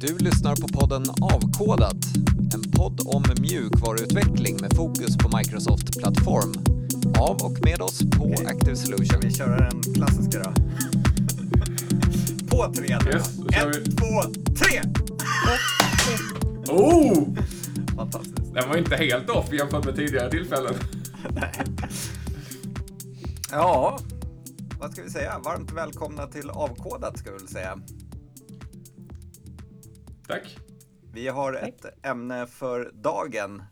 Du lyssnar på podden Avkodat, en podd om mjukvaruutveckling med fokus på Microsoft Plattform. Av och med oss på Okej. Active Solution. Vi kör den klassiska då. På tre nu Yes, då. då Ett, vi. två, tre! Oh! Fantastiskt. Den var inte helt off jämfört med tidigare tillfällen. Ja, vad ska vi säga? Varmt välkomna till Avkodat ska vi väl säga. Tack. Vi har ett ämne för dagen.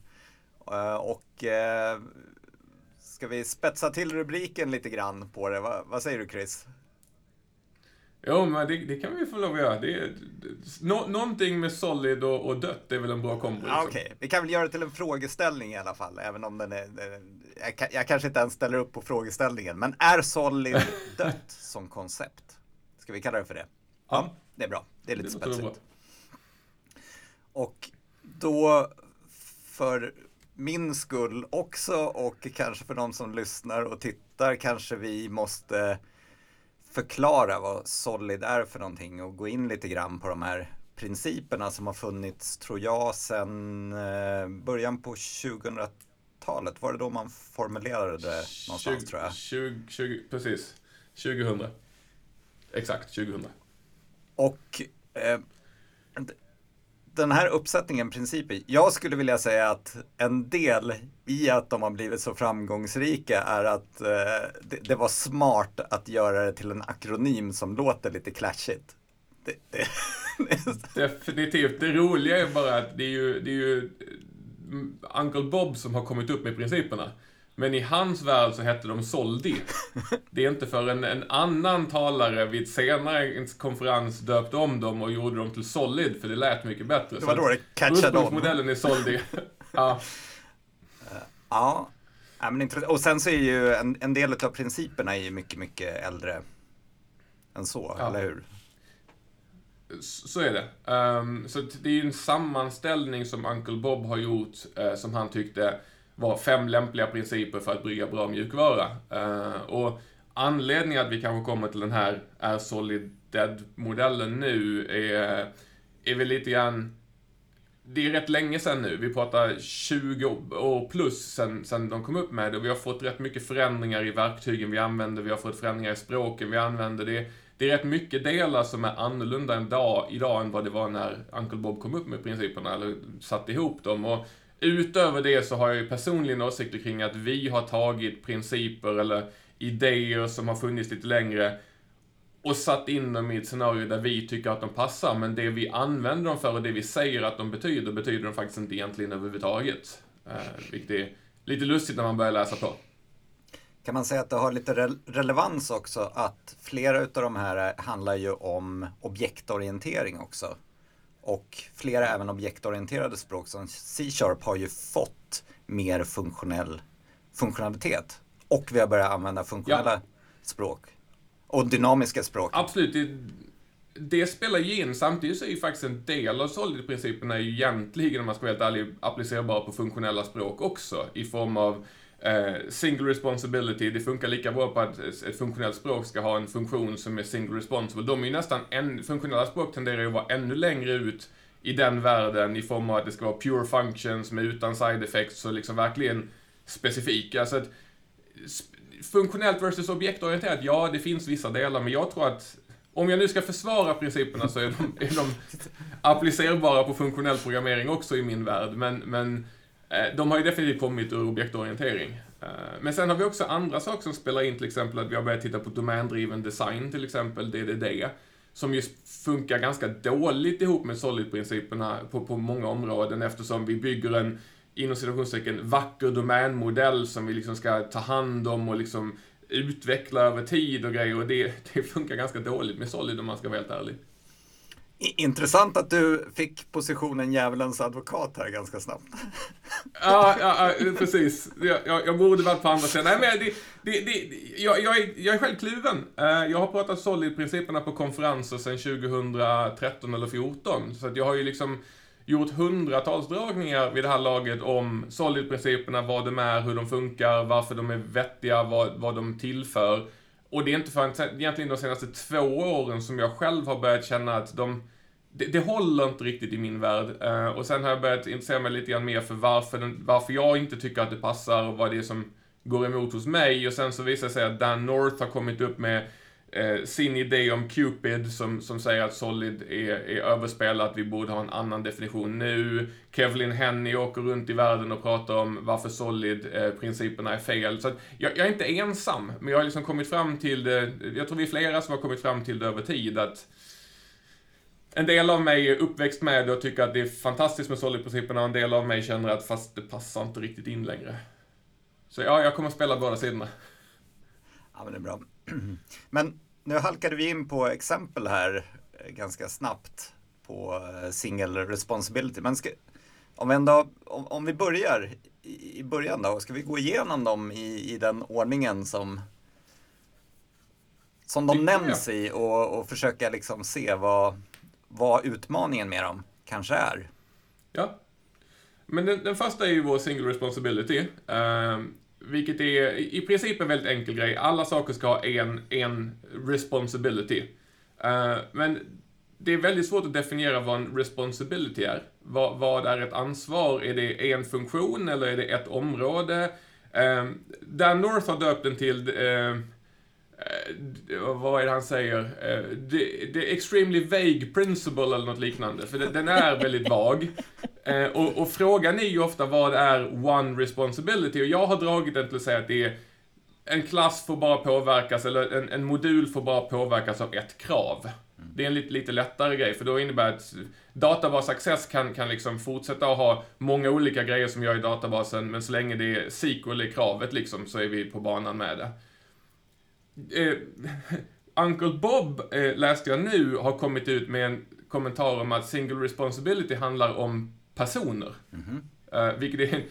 Eh, Och eh, ska vi spetsa till rubriken lite grann på det? Va, vad säger du Chris? Jo, men det, det kan vi få lov att göra. Det är, det, nå, någonting med solid och, och dött är väl en bra kombo. Ja, liksom. Okej, vi kan väl göra det till en frågeställning i alla fall, även om den är... Jag, jag kanske inte ens ställer upp på frågeställningen, men är Solid dött som koncept? Ska vi kalla det för det? Ja, Det är bra, det är lite det spetsigt. Och då för min skull också och kanske för de som lyssnar och tittar kanske vi måste förklara vad Solid är för någonting och gå in lite grann på de här principerna som har funnits, tror jag, sedan eh, början på 2000-talet. Var det då man formulerade det någonstans tror jag? 20, 20, precis. 2000. Exakt, 2000. Och eh, den här uppsättningen principer, jag skulle vilja säga att en del i att de har blivit så framgångsrika är att eh, det, det var smart att göra det till en akronym som låter lite clashigt. Det, det, Definitivt. Det roliga är bara att det är ju, det är ju eh, Uncle Bob som har kommit upp med principerna. Men i hans värld så hette de Soldi. Det är inte för en, annan talare vid senare konferens döpte om dem och gjorde dem till Solid, för det lät mycket bättre. det var då det catchade on. Ursprungsmodellen är Soldi. ja, Ja, ja men intressant. och sen så är ju en, en del av principerna är ju mycket, mycket äldre än så, Ja. eller hur? så är det. Ehm, så det är ju en sammanställning som Uncle Bob har gjort eh, som han tyckte var fem lämpliga principer för att brygga bra mjukvara. Eh, och anledningen att vi kanske kommer till den här är Solid Dead-modellen nu är, är väl lite grann det är rätt länge sedan nu. Vi pratar 20 år plus sedan, sedan de kom upp med det. Och vi har fått rätt mycket förändringar i verktygen vi använder. Vi har fått förändringar i språken vi använder. Det, det är rätt mycket delar som är annorlunda idag, idag än vad det var när Uncle Bob kom upp med principerna, eller satte ihop dem. Och utöver det så har jag ju personligen åsikter kring att vi har tagit principer eller idéer som har funnits lite längre och satt in dem i ett scenario där vi tycker att de passar, men det vi använder dem för och det vi säger att de betyder, betyder de faktiskt inte egentligen överhuvudtaget. Eh, vilket är lite lustigt när man börjar läsa på. Kan man säga att det har lite re- relevans också att flera utav de här handlar ju om objektorientering också. Och flera även objektorienterade språk som C-sharp har ju fått mer funktionell funktionalitet. Och vi har börjat använda funktionella språk. Och dynamiska språk. Absolut, det, det spelar ju in. Samtidigt så är ju faktiskt en del av solid-principerna ju egentligen, om man ska vara helt ärlig, applicerbara på funktionella språk också. I form av eh, single responsibility. Det funkar lika bra på att ett funktionellt språk ska ha en funktion som är single responsible. De är ju nästan, en, funktionella språk tenderar ju att vara ännu längre ut i den världen i form av att det ska vara pure functions med utan side effects och liksom verkligen specifika. Så att funktionellt versus objektorienterat, ja det finns vissa delar, men jag tror att om jag nu ska försvara principerna så är de, är de applicerbara på funktionell programmering också i min värld, men, men Eh, de har ju definitivt kommit ur objektorientering. Eh, men sen har vi också andra saker som spelar in, till exempel att vi har börjat titta på domändriven design, till exempel DDD, som just funkar ganska dåligt ihop med solidprinciperna på, på många områden eftersom vi bygger en inom citationstecken vacker domänmodell som vi liksom ska ta hand om och liksom utveckla över tid och grejer och det, det funkar ganska dåligt med Solid om man ska vara helt ärlig. Intressant att du fick positionen djävulens advokat här ganska snabbt. Ja, ja, ja precis. Jag, jag, jag borde varit på andra sidan. Nej, men det, det, det, jag, jag, är, jag är själv kluven. Eh, jag har pratat solidprinciperna på konferenser sedan 2013 eller 2014. Så att jag har ju liksom gjort hundratals dragningar vid det här laget om solidprinciperna, vad de är, hur de funkar, varför de är vettiga, vad, vad de tillför. Och det är inte förrän egentligen de senaste två åren som jag själv har börjat känna att de, det, det håller inte riktigt i min värld. Uh, och sen har jag börjat intressera mig lite grann mer för varför, den, varför jag inte tycker att det passar och vad det är som går emot hos mig. Och sen så visar det sig att Dan North har kommit upp med eh, sin idé om Cupid som, som säger att Solid är, är överspelat, vi borde ha en annan definition nu. Kevlin Henny åker runt i världen och pratar om varför Solid-principerna eh, är fel. Så jag, jag, är inte ensam, men jag har liksom kommit fram till det, jag tror vi är flera som har kommit fram till det över tid, att en del av mig är uppväxt med det och tycker att det är fantastiskt med Solid-principerna och en del av mig känner att fast det passar inte riktigt in längre. Så ja, jag kommer att spela båda sidorna. Ja, men det är bra. Men nu halkade vi in på exempel här eh, ganska snabbt på eh, single responsibility. Men ska, om, vi ändå, om, om vi börjar i, början då, ska vi gå igenom dem i, i den ordningen som, som de nämns i och, och försöka liksom se vad, vad utmaningen med dem kanske är? Ja. Men den, den första är ju vår single responsibility. Uh, vilket är i princip en väldigt enkel grej. Alla saker ska ha en, en responsibility. Uh, men det är väldigt svårt att definiera vad en responsibility är. Vad, vad är ett ansvar? Är det en funktion eller är det ett område? Eh, uh, Dan North har döpt den till Uh, vad är det han säger? Uh, the, the, extremely vague principle eller något liknande. För det, den är väldigt vag. Uh, och, och, frågan är ju ofta vad är one responsibility? Och jag har dragit den till att säga att det är en klass får bara påverkas, eller en, en modul får bara påverkas av ett krav. Det är en lite, lite lättare grej, för då innebär att Databas Access kan, kan liksom fortsätta att ha många olika grejer som gör i databasen, men så länge det är SQL i kravet liksom, så är vi på banan med det eh, Uncle Bob eh, läste jag nu har kommit ut med en kommentar om att single responsibility handlar om personer. Mm -hmm. eh, vilket är,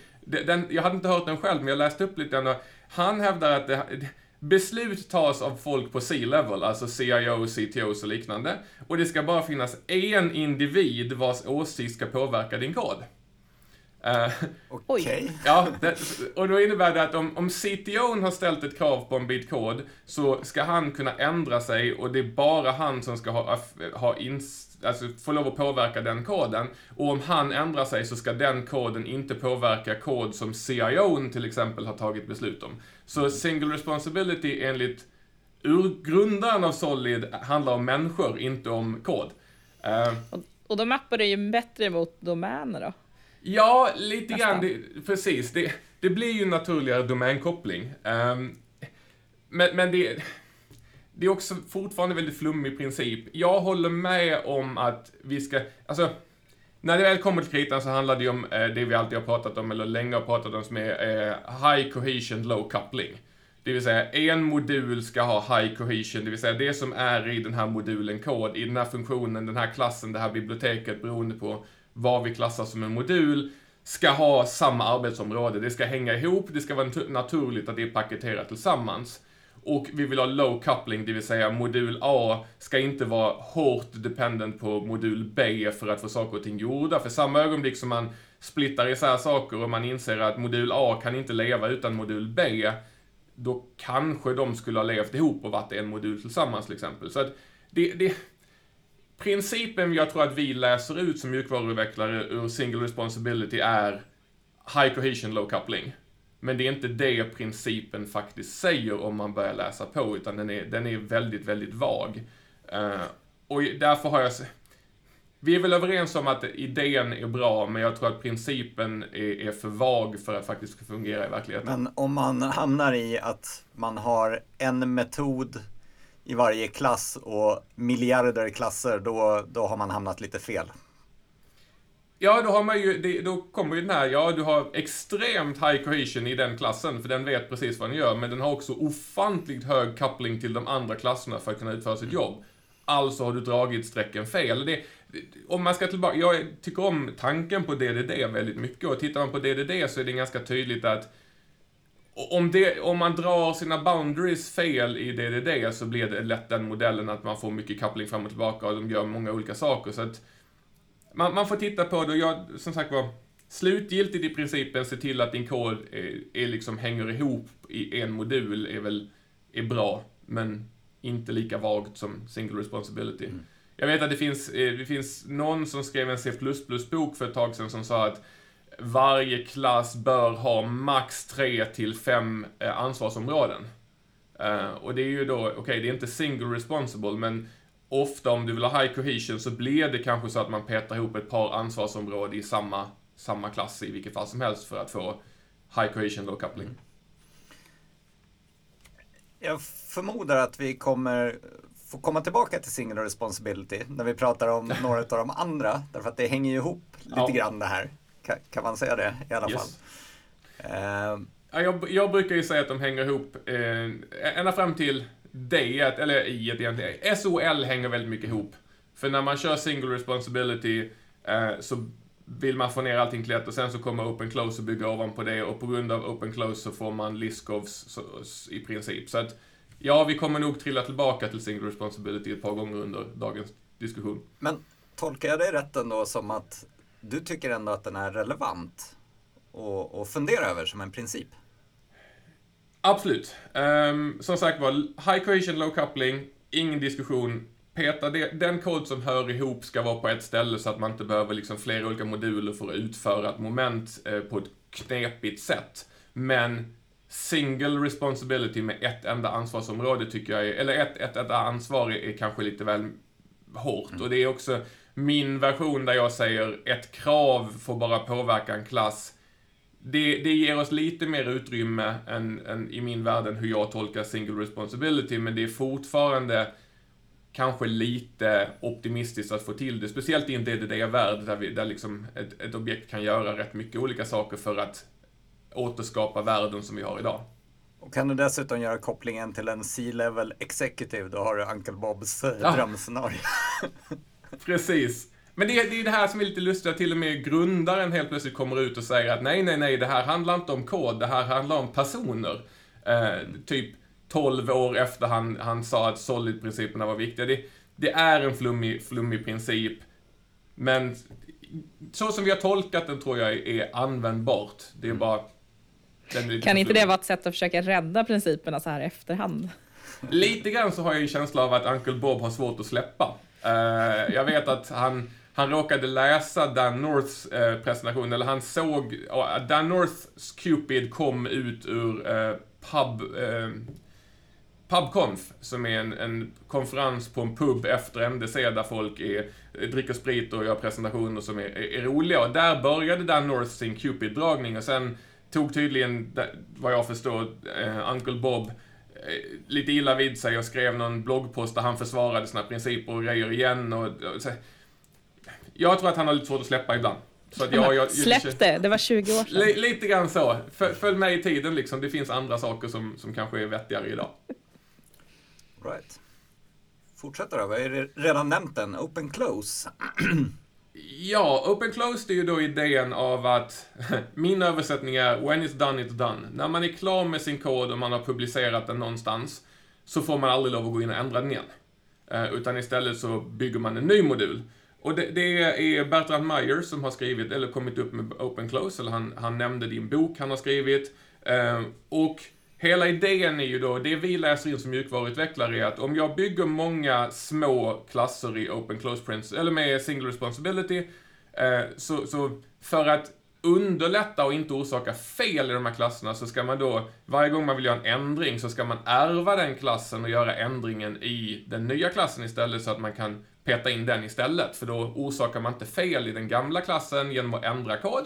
den, jag hade inte hört den själv, men jag läste upp lite och han hävdar att det, beslut tas av folk på C-level, alltså CIO, CTOs och liknande. Och det ska bara finnas en individ vars åsikt ska påverka din kod. Uh, Okej. Okay. Ja, det, och då innebär det att om, om CTOn har ställt ett krav på en bit kod så ska han kunna ändra sig och det är bara han som ska ha, ha ins, alltså få lov att påverka den koden. Och om han ändrar sig så ska den koden inte påverka kod som CIOn till exempel har tagit beslut om. Så single responsibility enligt urgrundaren av Solid handlar om människor, inte om kod. Uh, och, och då mappar det ju bättre mot domäner då? Ja, lite grann. Det, precis. Det, det blir ju naturligare domänkoppling. Um, men, men det, det är också fortfarande väldigt flummig princip. Jag håller med om att vi ska, alltså, när det väl kommer till kritan så handlar det ju om eh, det vi alltid har pratat om, eller länge har pratat om, som är eh, high cohesion, low coupling. Det vill säga, en modul ska ha high cohesion, det vill säga det som är i den här modulen kod, i den här funktionen, den här klassen, det här biblioteket, beroende på vad vi klassar som en modul, ska ha samma arbetsområde. Det ska hänga ihop, det ska vara naturligt att det är paketerat tillsammans. Och vi vill ha low coupling, det vill säga modul A ska inte vara hårt dependent på modul B för att få saker och ting gjorda. För samma ögonblick som man splittar isär saker och man inser att modul A kan inte leva utan modul B, då kanske de skulle ha levt ihop och varit en modul tillsammans till exempel. Så att det, det, principen jag tror att vi läser ut som mjukvaruutvecklare ur single responsibility är high cohesion, low coupling. Men det är inte det principen faktiskt säger om man börjar läsa på, utan den är, den är väldigt, väldigt vag. Uh, och därför har jag... Vi är väl överens om att idén är bra, men jag tror att principen är, är för vag för att faktiskt fungera i verkligheten. Men om man hamnar i att man har en metod i varje klass och miljarder klasser, då, då har man hamnat lite fel. Ja, då har man ju, då kommer ju den här, ja du har extremt high cohesion i den klassen, för den vet precis vad den gör, men den har också ofantligt hög koppling till de andra klasserna för att kunna utföra sitt jobb. Alltså har du dragit strecken fel. Det, om man ska tillbaka, jag tycker om tanken på DDD väldigt mycket, och tittar man på DDD så är det ganska tydligt att om, det, om man drar sina boundaries fel i DDD så blir det lätt den modellen att man får mycket koppling fram och tillbaka och de gör många olika saker. Så att man, man får titta på det och jag, som sagt var, slutgiltigt i principen se till att din kod är, är liksom hänger ihop i en modul är väl är bra, men inte lika vagt som single responsibility. Mm. Jag vet att det finns, eh, det finns någon som skrev en C++-bok för ett tag sedan som sa att varje klass bör ha max 3 till 5 eh, ansvarsområden. Uh, och det är ju då, okej, okay, det är inte single responsible, men ofta om du vill ha high cohesion så blir det kanske så att man petar ihop ett par ansvarsområden i samma, samma klass i vilket fall som helst för att få high cohesion low coupling. Jag förmodar att vi kommer få komma tillbaka till single responsibility när vi pratar om några av de andra. Därför att det hänger ju ihop lite ja. grann det här. Kan, kan, man säga det i alla yes. fall? Ja, jag, jag, brukar ju säga att de hänger ihop eh, ända fram till D, eller I egentligen. SOL hänger väldigt mycket ihop. För när man kör single responsibility eh, så vill man få ner allting till ett och sen så kommer open close och bygga ovanpå det och på grund av open close så får man Liskovs i princip. Så att ja, vi kommer nog trilla tillbaka till single responsibility ett par gånger under dagens diskussion. Men tolkar jag dig rätt ändå som att du tycker ändå att den är relevant och, och fundera över som en princip? Absolut. Um, som sagt var, high cohesion, low coupling, ingen diskussion. Peta det, den kod som hör ihop ska vara på ett ställe så att man inte behöver liksom flera olika moduler för att utföra ett moment eh, på ett knepigt sätt. Men single responsibility med ett enda ansvarsområde tycker jag är, eller ett, ett enda ansvar är kanske lite väl hårt. Mm. Och det är också min version där jag säger ett krav får bara påverka en klass det, det ger oss lite mer utrymme än, än i min värld än hur jag tolkar single responsibility, men det är fortfarande kanske lite optimistiskt att få till det, speciellt i en DDD-värld där, vi, där liksom ett, ett objekt kan göra rätt mycket olika saker för att återskapa världen som vi har idag. Och kan du dessutom göra kopplingen till en C-level executive, då har du Uncle Bobs ja. drömscenario. Precis. Men det, det är det här som är lite lustigt, att till och med grundaren helt plötsligt kommer ut och säger att nej, nej, nej, det här handlar inte om kod, det här handlar om personer. Eh, typ 12 år efter han, han sa att solid-principerna var viktiga. Det, det är en flummig, flummig princip, men så som vi har tolkat den tror jag är användbart. Det är mm. bara... Är kan inte det vara ett sätt att försöka rädda principerna så här efterhand? Lite grann så har jag en känsla av att Uncle Bob har svårt att släppa. Uh, jag vet att han, han råkade läsa Dan Norths eh, presentation, eller han såg, uh, Dan Norths Cupid kom ut ur uh, pub, uh, PubConf, som är en, en, konferens på en pub efter MDC där folk är, dricker sprit och gör presentationer som är, är, är roliga. Och där började Dan North sin Cupid-dragning och sen tog tydligen, vad jag förstår, Uncle Bob lite illa vid sig och skrev någon bloggpost där han försvarade sina principer och grejer igen. Och, och så, jag tror att han har lite svårt att släppa ibland. Så att jag, jag, Släpp det, det var 20 år sedan. Li, lite grann så. Följ med i tiden liksom. Det finns andra saker som, som kanske är vettigare idag. Right. Fortsätter då, vi har redan nämnt den, Open Close. Ja, Open closed är ju då idén av att min översättning är When it's done, it's done. När man är klar med sin kod och man har publicerat den någonstans så får man aldrig lov att gå in och ändra den igen. Eh, utan istället så bygger man en ny modul. Och det, det, är Bertrand Meyer som har skrivit, eller kommit upp med Open Close, eller han, han nämnde din bok han har skrivit. Eh, och hela idén är ju då, det vi läser in som mjukvaruutvecklare är att om jag bygger många små klasser i Open Close Prints, eller med Single Responsibility, eh, så, så för att underlätta och inte orsaka fel i de här klasserna så ska man då, varje gång man vill göra en ändring så ska man ärva den klassen och göra ändringen i den nya klassen istället så att man kan peta in den istället, för då orsakar man inte fel i den gamla klassen genom att ändra kod.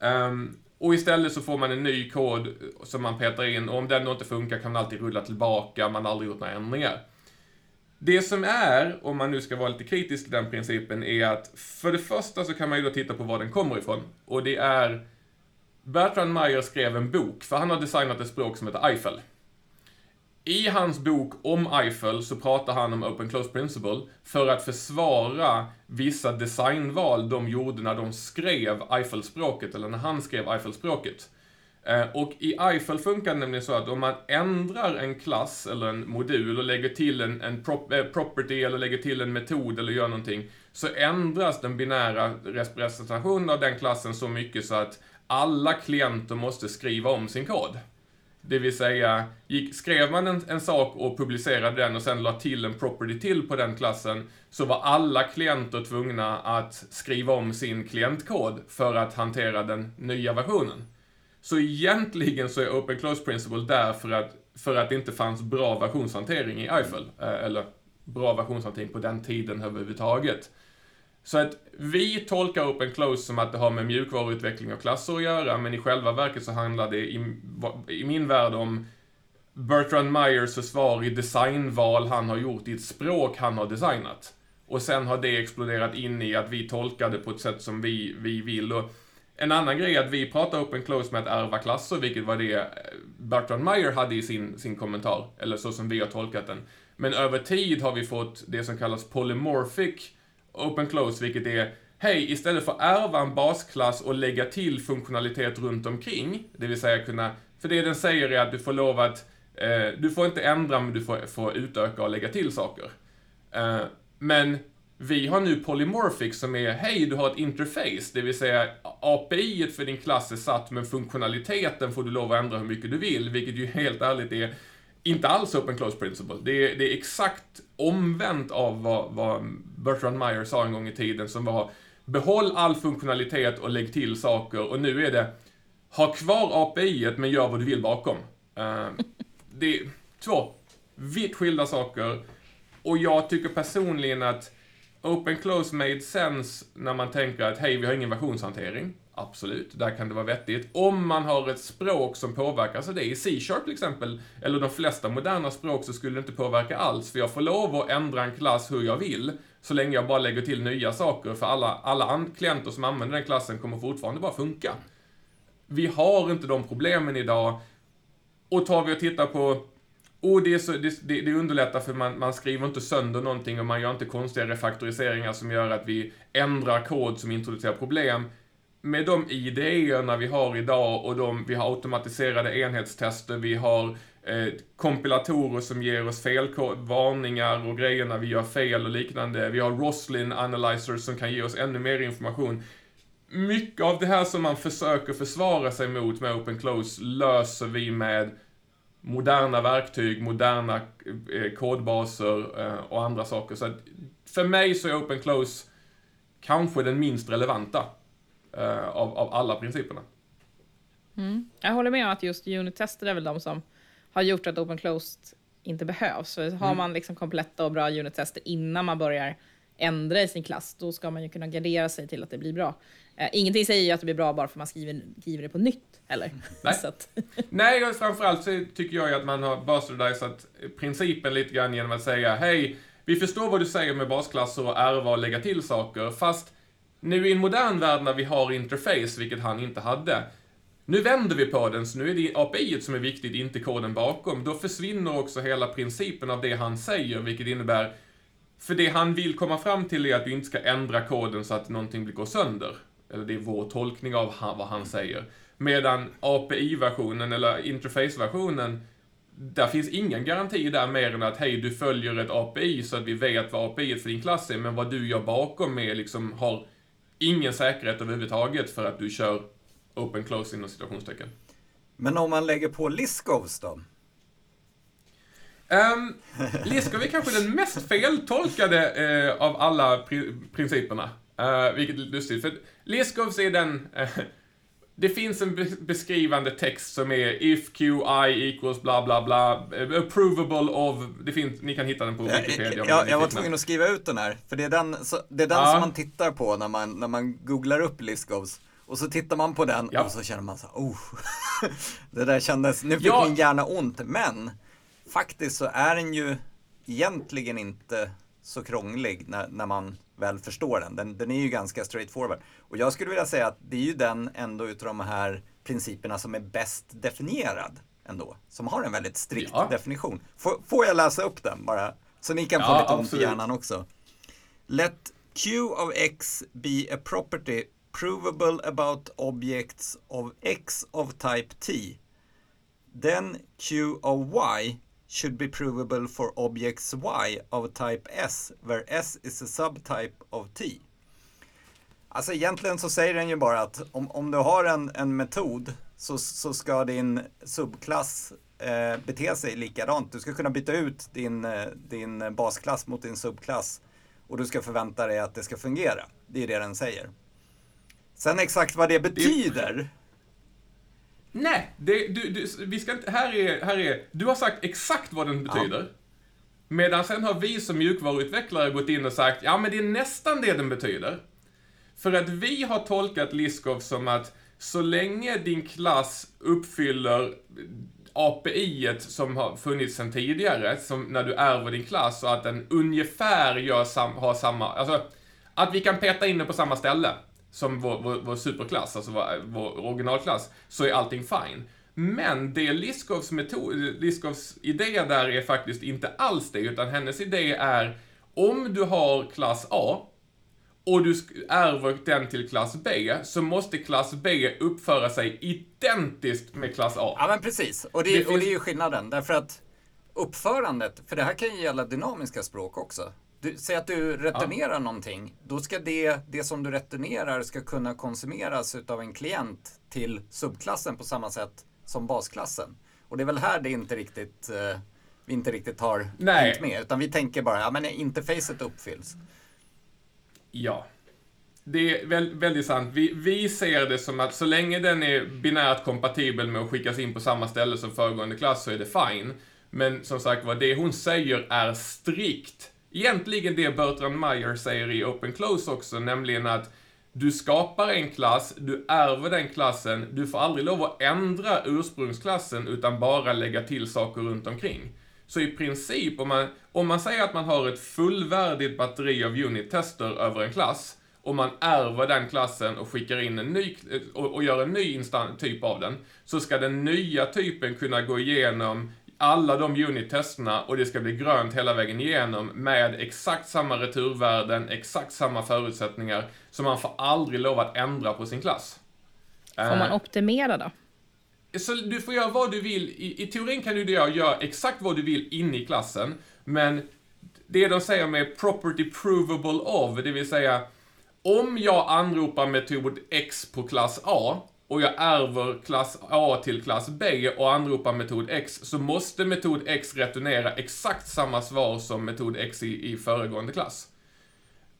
Um, och istället så får man en ny kod som man petar in, och om den då inte funkar kan man alltid rulla tillbaka, man har aldrig gjort några ändringar. Det som är, om man nu ska vara lite kritisk till den principen, är att för det första så kan man ju då titta på var den kommer ifrån. Och det är Bertrand Meyer skrev en bok, för han har designat ett språk som heter Eiffel. I hans bok om Eiffel så pratar han om Open Close Principle för att försvara vissa designval de gjorde när de skrev Eiffelspråket, eller när han skrev Eiffelspråket. Eh, och i Eiffel funkar det nämligen så att om man ändrar en klass eller en modul och lägger till en, en prop, eh, property eller lägger till en metod eller gör någonting, så ändras den binära representationen av den klassen så mycket så att alla klienter måste skriva om sin kod. Det vill säga, gick, skrev man en, en, sak och publicerade den och sen la till en property till på den klassen, så var alla klienter tvungna att skriva om sin klientkod för att hantera den nya versionen. Så egentligen så är Open Close Principle där för att, för att det inte fanns bra versionshantering i Eiffel, eh, eller bra versionshantering på den tiden överhuvudtaget. Så att vi tolkar Open Close som att det har med mjukvaruutveckling och klasser att göra, men i själva verket så handlar det i, i min värld om Bertrand Myers försvar i designval han har gjort i ett språk han har designat. Och sen har det exploderat in i att vi tolkar det på ett sätt som vi, vi vill. Och en annan grej är att vi pratar Open Close med att ärva klasser, vilket var det eh, Bertrand Meyer hade i sin, sin kommentar, eller så som vi har tolkat den. Men över tid har vi fått det som kallas polymorphic open close, vilket är Hej, istället för att ärva en basklass och lägga till funktionalitet runt omkring, det vill säga kunna, för det den säger är att du får lov att, eh, du får inte ändra men du får, får utöka och lägga till saker. Eh, men vi har nu Polymorphic som är, hej, du har ett interface, det vill säga API för din klass är satt, men funktionaliteten får du lov att ändra hur mycket du vill, vilket ju helt ärligt är inte alls open close principle. Det är, det är exakt omvänt av vad, vad Bertrand Meyer sa en gång i tiden som var behåll all funktionalitet och lägg till saker och nu är det ha kvar API men gör vad du vill bakom. Uh, det är två vitt skilda saker och jag tycker personligen att Open Close made sense när man tänker att hej, vi har ingen versionshantering. Absolut, där kan det vara vettigt. Om man har ett språk som påverkas av alltså det, i C-sharp till exempel, eller de flesta moderna språk, så skulle det inte påverka alls, för jag får lov att ändra en klass hur jag vill, så länge jag bara lägger till nya saker, för alla, alla klienter som använder den klassen kommer fortfarande bara funka. Vi har inte de problemen idag, och tar vi och tittar på och det, är så, det, det, underlättar för man, man skriver inte sönder någonting och man gör inte konstiga refaktoriseringar som gör att vi ändrar kod som introducerar problem med de idéerna vi har idag och de, vi har automatiserade enhetstester, vi har eh, kompilatorer som ger oss felvarningar och grejer när vi gör fel och liknande. Vi har Roslin Analyzer som kan ge oss ännu mer information. Mycket av det här som man försöker försvara sig mot med Open Close löser vi med moderna verktyg, moderna eh, kodbaser eh, och andra saker. Så för mig så är Open Close kanske den minst relevanta uh, av, av alla principerna. Mm. Jag håller med om att just unit-tester är väl de som har gjort att open closed inte behövs. För har mm. man liksom kompletta och bra unit-tester innan man börjar ändra i sin klass, då ska man ju kunna gardera sig till att det blir bra. Ingenting säger ju att det blir bra bara för att man skriver, skriver det på nytt, eller? Nej, Nej och framförallt så tycker jag ju att man har bastardizat principen lite grann genom att säga hej, vi förstår vad du säger med basklasser och ärva och lägga till saker, fast nu i en modern värld när vi har interface, vilket han inte hade, nu vänder vi på den, så nu är det API som är viktigt, inte koden bakom. Då försvinner också hela principen av det han säger, vilket innebär för det han vill komma fram till är att du inte ska ändra koden så att någonting går sönder. Eller det är vår tolkning av vad han säger. Medan API-versionen, eller interface-versionen, där finns ingen garanti där mer än att hej, du följer ett API så att vi vet vad API för din klass är, men vad du gör bakom är liksom, har ingen säkerhet överhuvudtaget för att du kör open close inom situationstecken. Men om man lägger på Liskovs då? Um, Liskov är kanske den mest feltolkade uh, av alla pri principerna. Uh, vilket är lustigt, för Liskovs är den uh, det finns en beskrivande text som är if qi equals bla bla bla, approvable of, det finns, ni kan hitta den på Wikipedia. Ja, jag var tvungen att skriva ut den här, för det är den, så, det är den ja. som man tittar på när man, när man googlar upp Liskovs. Och så tittar man på den ja. och så känner man så oh, det där kändes, nu fick ja. min hjärna ont, men faktiskt så är den ju egentligen inte så krånglig när, när man väl förstår den. den. Den är ju ganska straightforward. Och jag skulle vilja säga att det är ju den ändå utav de här principerna som är bäst definierad ändå. Som har en väldigt strikt ja. definition. Får, får jag läsa upp den bara? Så ni kan få ja, lite ont i hjärnan också. Let Q of X be a property provable about objects of X of type T. Then Q of Y should be provable for objects y of type s, where s is a subtype of t. Alltså egentligen så säger den ju bara att om, om du har en, en metod så, så ska din subklass eh, bete sig likadant. Du ska kunna byta ut din, eh, din basklass mot din subklass och du ska förvänta dig att det ska fungera. Det är det den säger. Sen exakt vad det betyder. Nej, det, du, du, vi ska inte, här är, här är, du har sagt exakt vad den betyder. Ja. Medan sen har vi som mjukvaruutvecklare gått in och sagt, ja men det är nästan det den betyder. För att vi har tolkat Liskov som att så länge din klass uppfyller API som har funnits sedan tidigare, som när du ärver din klass och att den ungefär gör sam, har samma, alltså att vi kan peta in den på samma ställe som vår, vår, vår superklass, alltså vår, vår originalklass, så är allting fine. Men det Liskovs, metod, Liskovs idé där är faktiskt inte alls det, utan hennes idé är om du har klass A och du ärver den till klass B, så måste klass B uppföra sig identiskt med klass A. Ja, men precis. Och det, det finns... och det är ju skillnaden, därför att uppförandet, för det här kan ju gälla dynamiska språk också. Du, säg att du returnerar ja. någonting, då ska det, det som du returnerar ska kunna konsumeras utav en klient till subklassen på samma sätt som basklassen. Och det är väl här det inte riktigt, eh, vi inte riktigt har Nej. med, utan vi tänker bara, ja men interfacet uppfylls. Ja. Det är väldigt sant. Vi, vi ser det som att så länge den är binärt kompatibel med att skickas in på samma ställe som föregående klass så är det fine. Men som sagt var, det hon säger är strikt. Egentligen det Bertrand Meyer säger i Open Close också, nämligen att du skapar en klass, du ärver den klassen, du får aldrig lov att ändra ursprungsklassen utan bara lägga till saker runt omkring. Så i princip, om man, om man säger att man har ett fullvärdigt batteri av unit-tester över en klass, och man ärver den klassen och skickar in en ny, och, och gör en ny typ av den, så ska den nya typen kunna gå igenom alla de unit-testerna och det ska bli grönt hela vägen igenom med exakt samma returvärden, exakt samma förutsättningar. Så man får aldrig lov att ändra på sin klass. Får man eh, optimera då? Så du får göra vad du vill. I, i teorin kan du göra, göra exakt vad du vill inne i klassen, men det de säger med property provable of, det vill säga om jag anropar metod X på klass A och jag ärver klass A till klass B och anropar metod X, så måste metod X returnera exakt samma svar som metod X i, i föregående klass.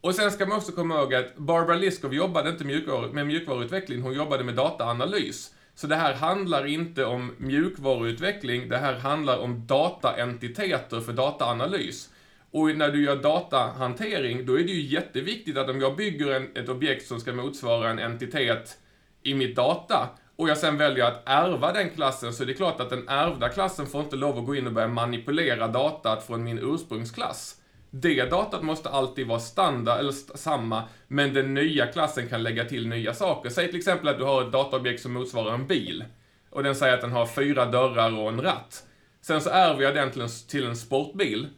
Och sen ska man också komma ihåg att Barbara Liskov jobbade inte mjukvaru, med mjukvaruutveckling, hon jobbade med dataanalys. Så det här handlar inte om mjukvaruutveckling, det här handlar om dataentiteter för dataanalys. Och när du gör datahantering, då är det ju jätteviktigt att om jag bygger en, ett objekt som ska motsvara en entitet i mitt data, och jag sen väljer att ärva den klassen, så är det klart att den ärvda klassen får inte lov att gå in och börja manipulera datat från min ursprungsklass. Det datat måste alltid vara standard, eller samma, men den nya klassen kan lägga till nya saker. Säg till exempel att du har ett dataobjekt som motsvarar en bil. Och den säger att den har fyra dörrar och en ratt. Sen så ärver jag den till en, till en sportbil.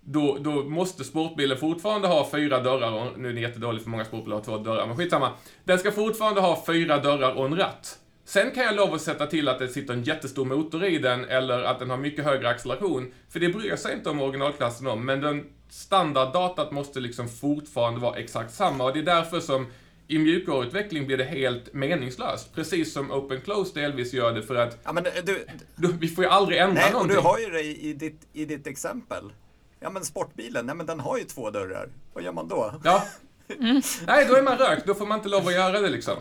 Då, då måste sportbilen fortfarande ha fyra dörrar nu är det jättedåligt för många sportbilar har två dörrar, men skitsamma. Den ska fortfarande ha fyra dörrar och en ratt. Sen kan jag lov att sätta till att det sitter en jättestor motor i den eller att den har mycket högre acceleration. För det bryr sig inte om originalklassen om, men den standarddatat måste liksom fortfarande vara exakt samma och det är därför som i mjukvaruutveckling blir det helt meningslöst. Precis som Open Close delvis gör det för att ja, men du, du, vi får ju aldrig ändra nej, någonting. Och du har ju det i ditt, i ditt exempel. Ja men sportbilen, nej men den har ju två dörrar. Vad gör man då? Ja. Mm. Nej, då är man rökt. Då får man inte lov att göra det liksom.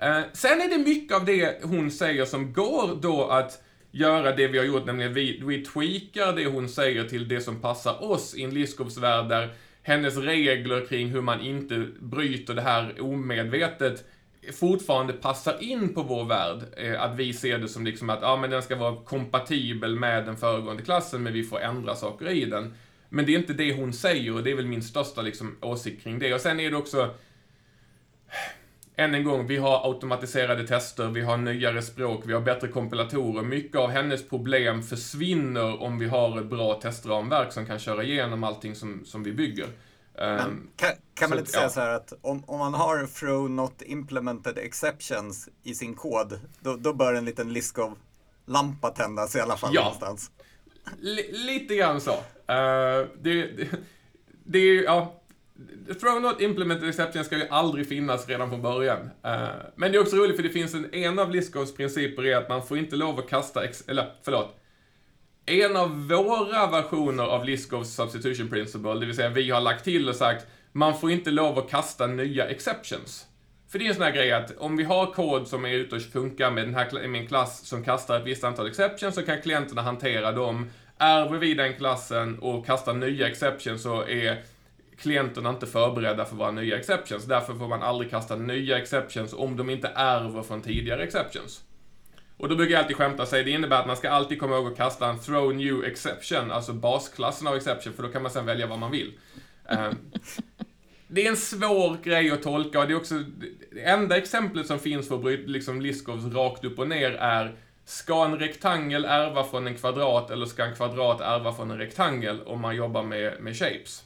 Eh, sen är det mycket av det hon säger som går då att göra det vi har gjort, nämligen vi, vi tweakar det hon säger till det som passar oss i en Liskovs-värld där hennes regler kring hur man inte bryter det här omedvetet fortfarande passar in på vår värld. Eh, att vi ser det som liksom att, ja men den ska vara kompatibel med den föregående klassen, men vi får ändra saker i den. Men det är inte det hon säger och det är väl min största liksom, åsikt kring det. Och sen är det också än en gång, vi har automatiserade tester, vi har nyare språk, vi har bättre kompilatorer. Mycket av hennes problem försvinner om vi har ett bra testramverk som kan köra igenom allting som, som vi bygger. Men ehm, kan, kan man inte säga så här att om, om man har throw not implemented exceptions i sin kod, då, då bör en liten Liskov-lampa tändas i alla fall ja. någonstans? L lite grann så. Uh, det, det, det, är, ja, Throw not implemented exception ska ju aldrig finnas redan från början. Uh, men det är också roligt för det finns en, en av Liskovs principer är att man får inte lov att kasta, ex, eller förlåt. En av våra versioner av Liskovs substitution principle, det vill säga vi har lagt till och sagt man får inte lov att kasta nya exceptions. För det är en sån här grej att om vi har kod som är ute och funkar med, den här, med en klass som kastar ett visst antal exceptions så kan klienterna hantera dem. Ärver vi den klassen och kastar nya exceptions så är klienterna inte förberedda för våra nya exceptions. Därför får man aldrig kasta nya exceptions om de inte ärver från tidigare exceptions. Och då brukar jag alltid skämta och säga det innebär att man ska alltid komma ihåg att kasta en throw new exception, alltså basklassen av exception, för då kan man sen välja vad man vill. Ehm, det är en svår grej att tolka och det är också det enda exemplet som finns för att bryta liksom Liskovs rakt upp och ner är Ska en rektangel ärva från en kvadrat eller ska en kvadrat ärva från en rektangel om man jobbar med, med shapes?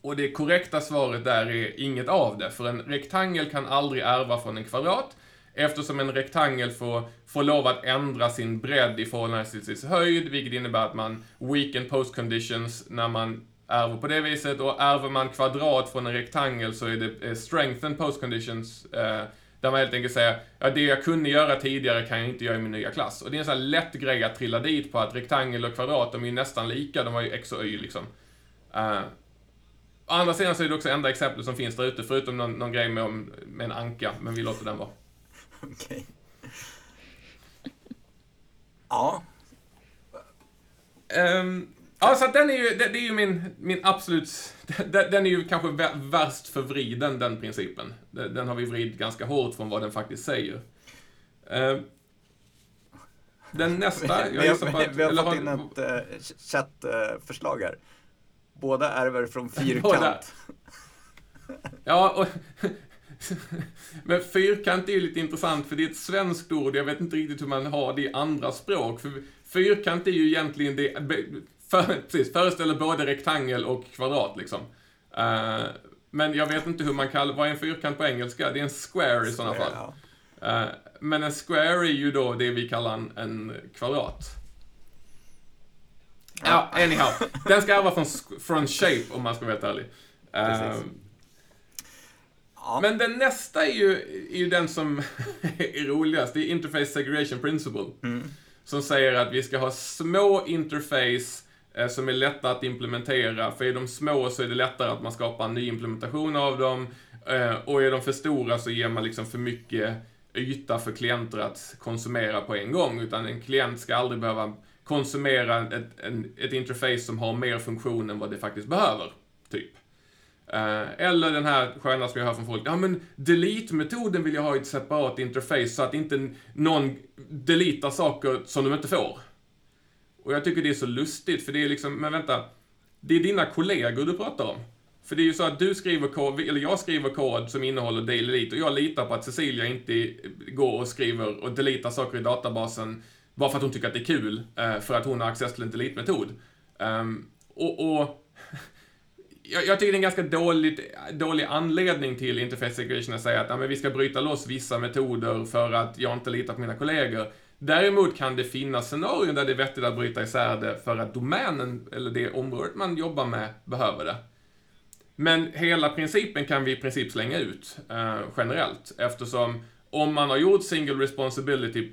Och det korrekta svaret där är inget av det, för en rektangel kan aldrig ärva från en kvadrat, eftersom en rektangel får, får lov att ändra sin bredd i förhållande till sin höjd, vilket innebär att man weaken post conditions när man ärver på det viset, och ärver man kvadrat från en rektangel så är det eh, strengthen post conditions, eh, där man helt enkelt säger, ja det jag kunde göra tidigare kan jag inte göra i min nya klass. Och det är en sån här lätt grej att trilla dit på att rektangel och kvadrat, de är ju nästan lika, de har ju x och y liksom. Uh, Å andra sidan så är det också enda exemplet som finns där ute, förutom någon, någon grej med, med en anka, men vi låter den vara. Okej. Okay. Ja. Um, ja, så den är ju, det, det, är ju min, min absolut, den, den är ju kanske värst förvriden, den principen. Den, den har vi vridit ganska hårt från vad den faktiskt säger. Uh, den nästa, jag gissar på att... Vi har fått in ett uh, chattförslag här. Båda ärver från fyrkant. ja, och, men fyrkant är ju lite intressant för det är ett svenskt ord. Jag vet inte riktigt hur man har det i andra språk. För fyrkant är ju egentligen det, för, precis, föreställer både rektangel och kvadrat liksom. Uh, men jag vet inte hur man kallar, vad är en fyrkant på engelska? Det är en square i sådana fall. Uh, men en square är ju då det vi kallar en, en kvadrat. Ja, anyhow. Den ska ärva från, från Shape om man ska vara helt ärlig. Uh. Men den nästa är ju, är ju den som är roligast. Det är Interface Segregation Principle. Mm. Som säger att vi ska ha små interface Eh, som är lätta att implementera. För är de små så är det lättare att man skapar en ny implementation av dem. Eh, och är de för stora så ger man liksom för mycket yta för klienter att konsumera på en gång. Utan en klient ska aldrig behöva konsumera ett, en, ett interface som har mer funktion än vad det faktiskt behöver. Typ. Eh, eller den här sköna som jag hör från folk, ja men delete-metoden vill jag ha i ett separat interface så att inte någon deletar saker som de inte får. Och jag tycker det är så lustigt, för det är liksom, men vänta, det är dina kollegor du pratar om. För det är ju så att du skriver kod, eller jag skriver kod som innehåller delete och jag litar på att Cecilia inte går och skriver och deletar saker i databasen bara för att hon tycker att det är kul, eh, för att hon har access till en delete-metod. Ehm, och, och jag, jag, tycker det är en ganska dålig, dålig anledning till interface segregation att säga att ja, men vi ska bryta loss vissa metoder för att jag inte litar på mina kollegor. Däremot kan det finnas scenarion där det är vettigt att bryta isär det för att domänen, eller det området man jobbar med, behöver det. Men hela principen kan vi i princip slänga ut eh, generellt eftersom om man har gjort single responsibility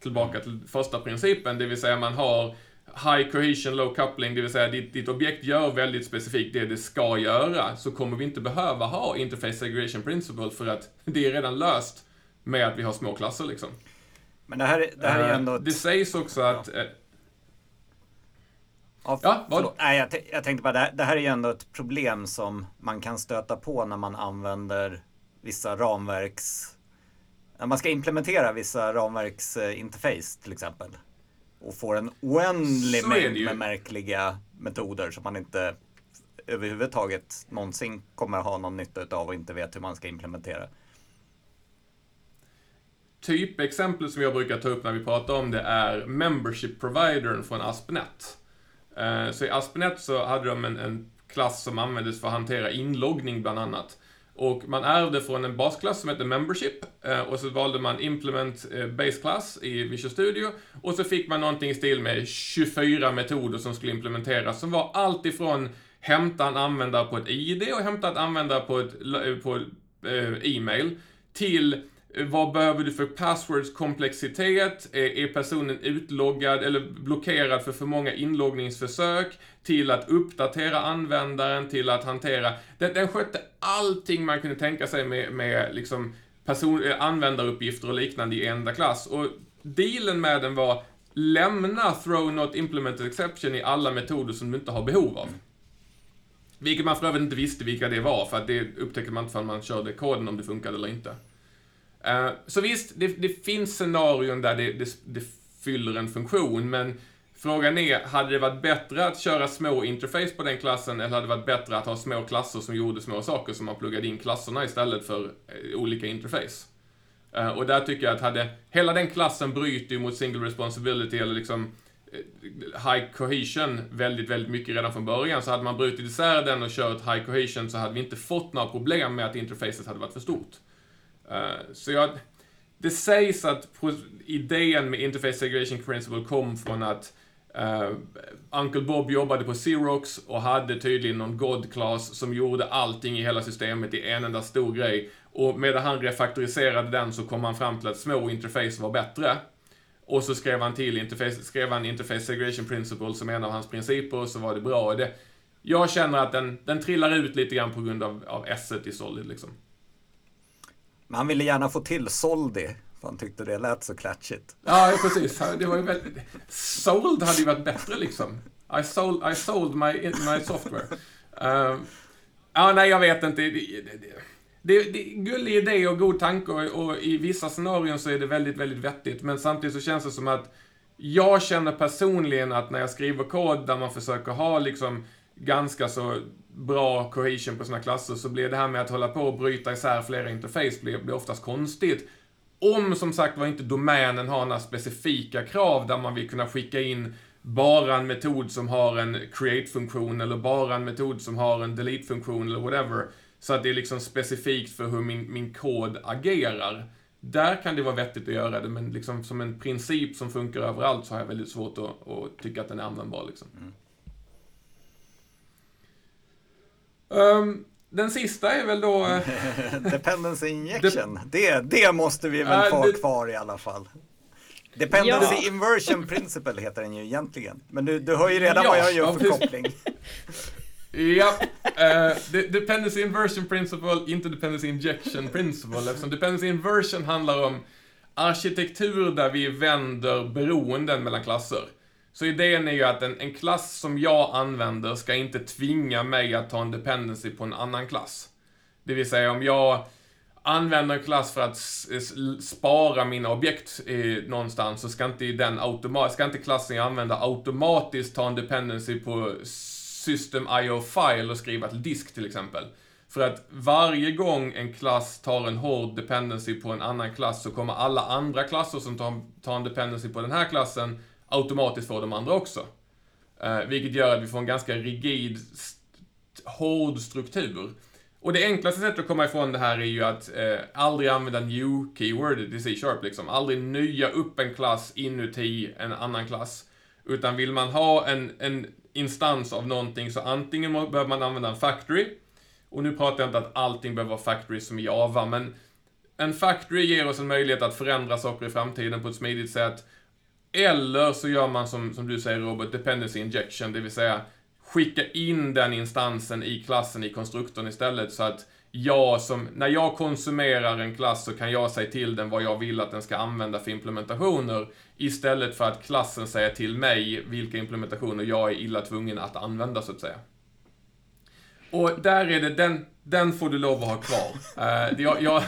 tillbaka till första principen, det vill säga man har high cohesion, low coupling, det vill säga ditt, ditt objekt gör väldigt specifikt det det ska göra, så kommer vi inte behöva ha interface segregation principle för att det är redan löst med att vi har små klasser liksom. Men det här, det här är uh, ändå... Ett... Det sägs också att... Ja, uh, ja, ja vad? Nej, jag, jag, tänkte bara, det här, det här är ju ändå ett problem som man kan stöta på när man använder vissa ramverks när man ska implementera vissa ramverksinterface till exempel och får en oändlig mängd med märkliga metoder som man inte överhuvudtaget någonsin kommer ha någon nytta av och inte vet hur man ska implementera. Typexempel som jag brukar ta upp när vi pratar om det är Membership Providern från AspNet. Eh, så i AspNet så hade de en, en klass som användes för att hantera inloggning bland annat. Och man ärvde från en basklass som heter Membership eh, och så valde man Implement eh, Base Class i Visual Studio och så fick man någonting i stil med 24 metoder som skulle implementeras som var allt ifrån hämta en användare på ett ID och hämta en användare på ett på, eh, e-mail till vad behöver du för passwords komplexitet? Är, är personen utloggad eller blockerad för för många inloggningsförsök? Till att uppdatera användaren, till att hantera... Den, den skötte allting man kunde tänka sig med, med liksom person, eh, användaruppgifter och liknande i enda klass. Och dealen med den var lämna throw not implemented exception i alla metoder som du inte har behov av. Vilket man för övrigt inte visste vilka det var, för att det upptäckte man inte förrän man körde koden om det funkade eller inte. Uh, så visst, det, det, finns scenarion där det, det, det, fyller en funktion, men frågan är, hade det varit bättre att köra små interface på den klassen, eller hade det varit bättre att ha små klasser som gjorde små saker, som man pluggade in klasserna istället för eh, olika interface? Eh, och där tycker jag att hade, hela den klassen bryter ju mot single responsibility, eller liksom high cohesion väldigt, väldigt mycket redan från början. Så hade man brutit isär den och kört high cohesion så hade vi inte fått några problem med att interfacet hade varit för stort. Eh, så jag, det sägs att idén med Interface Segregation Principle kom från att uh, Uncle Bob jobbade på Xerox och hade tydligen någon God-class som gjorde allting i hela systemet i en enda stor grej. Och medan han refaktoriserade den så kom han fram till att små interface var bättre. Och så skrev han till interface, skrev han Interface Segregation Principle som en av hans principer och så var det bra. Det, jag känner att den, den trillar ut lite grann på grund av, av S i Solid liksom. Men han ville gärna få till Soldi. För han tyckte det lät så klatschigt. Ja, precis. Det var ju väldigt... Sold hade ju varit bättre liksom. I sold, I sold my, my software. Uh, ja, nej, jag vet inte. Det, det, det, det, det är gullig idé och god tanke och, och, i vissa scenarion så är det väldigt, väldigt vettigt. Men samtidigt så känns det som att jag känner personligen att när jag skriver kod där man försöker ha liksom ganska så bra cohesion på sina klasser så blir det här med att hålla på och bryta isär flera interface blir, blir oftast konstigt. Om som sagt var inte domänen har några specifika krav där man vill kunna skicka in bara en metod som har en create-funktion eller bara en metod som har en delete-funktion eller whatever. Så att det är liksom specifikt för hur min, min kod agerar. Där kan det vara vettigt att göra det, men liksom som en princip som funkar överallt så har jag väldigt svårt att, att tycka att den är användbar. Liksom. Mm. Um, den sista är väl då... Eh, Dependency injection. det, det måste vi väl få uh, kvar i alla fall. Dependency ja. inversion principle heter den ju egentligen. Men du, du hör ju redan ja, vad jag gör för ja, koppling. Ja, uh, dependency inversion principle, inte dependency injection principle, eftersom dependency inversion handlar om arkitektur där vi vänder beroenden mellan klasser. Så idén är ju att en, en klass som jag använder ska inte tvinga mig att ta en dependency på en annan klass. Det vill säga om jag använder en klass för att spara mina objekt eh, någonstans så ska inte, den automa ska inte klassen jag använder automatiskt ta en dependency på system IO file och skriva till disk till exempel. För att varje gång en klass tar en hård dependency på en annan klass så kommer alla andra klasser som tar, tar en dependency på den här klassen automatiskt får de andra också. Eh, vilket gör att vi får en ganska rigid, st hård struktur. Och det enklaste sättet att komma ifrån det här är ju att eh, aldrig använda new-keyword i C-sharp liksom. Aldrig nya upp en klass inuti en annan klass. Utan vill man ha en, en instans av någonting så antingen behöver man använda en factory. Och nu pratar jag inte att allting behöver vara factory som i Java, men en factory ger oss en möjlighet att förändra saker i framtiden på ett smidigt sätt. Eller så gör man som, som du säger Robert, dependency injection, det vill säga skicka in den instansen i klassen i konstruktorn istället så att jag som, när jag konsumerar en klass så kan jag säga till den vad jag vill att den ska använda för implementationer istället för att klassen säger till mig vilka implementationer jag är illa tvungen att använda så att säga. Och där är det, den, den får du lov att ha kvar. Uh, jag, jag,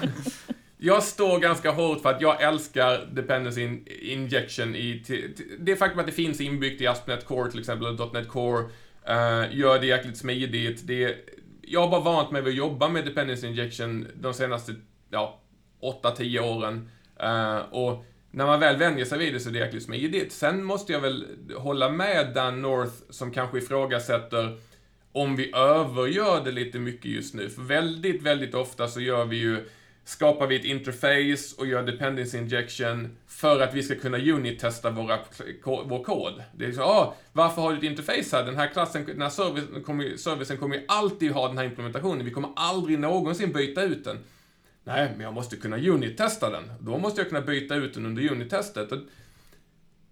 jag står ganska hårt för att jag älskar dependency injection i... Det faktum att det finns inbyggt i ASP.NET Core till exempel, eller .NET Core, uh, gör det jäkligt smidigt. Det, jag har bara vant mig vid att jobba med dependency injection de senaste, ja, 8-10 åren. Uh, och när man väl vänjer sig vid det så är det jäkligt smidigt. Sen måste jag väl hålla med Dan North som kanske ifrågasätter om vi övergör det lite mycket just nu. För väldigt, väldigt ofta så gör vi ju skapar vi ett interface och gör dependency injection för att vi ska kunna unit-testa våra, vår kod. Det är så, ah, varför har du ett interface här? Den här klassen, den här servicen kommer, servicen kommer ju alltid ha den här implementationen. Vi kommer aldrig någonsin byta ut den. Nej, men jag måste kunna unit-testa den. Då måste jag kunna byta ut den under unit-testet.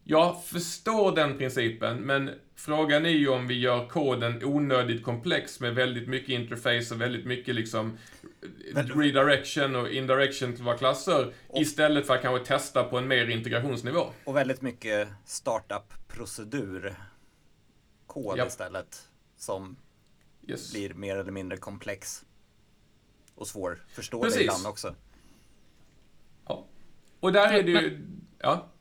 Jag förstår den principen, men frågan är ju om vi gör koden onödigt komplex med väldigt mycket interface och väldigt mycket liksom redirection och indirection till våra klasser och, istället för att kanske testa på en mer integrationsnivå. Och väldigt mycket startup-procedur kod yep. istället som yes. blir mer eller mindre komplex och svårförståelig ibland också. Ja. Och där är det ju, ja.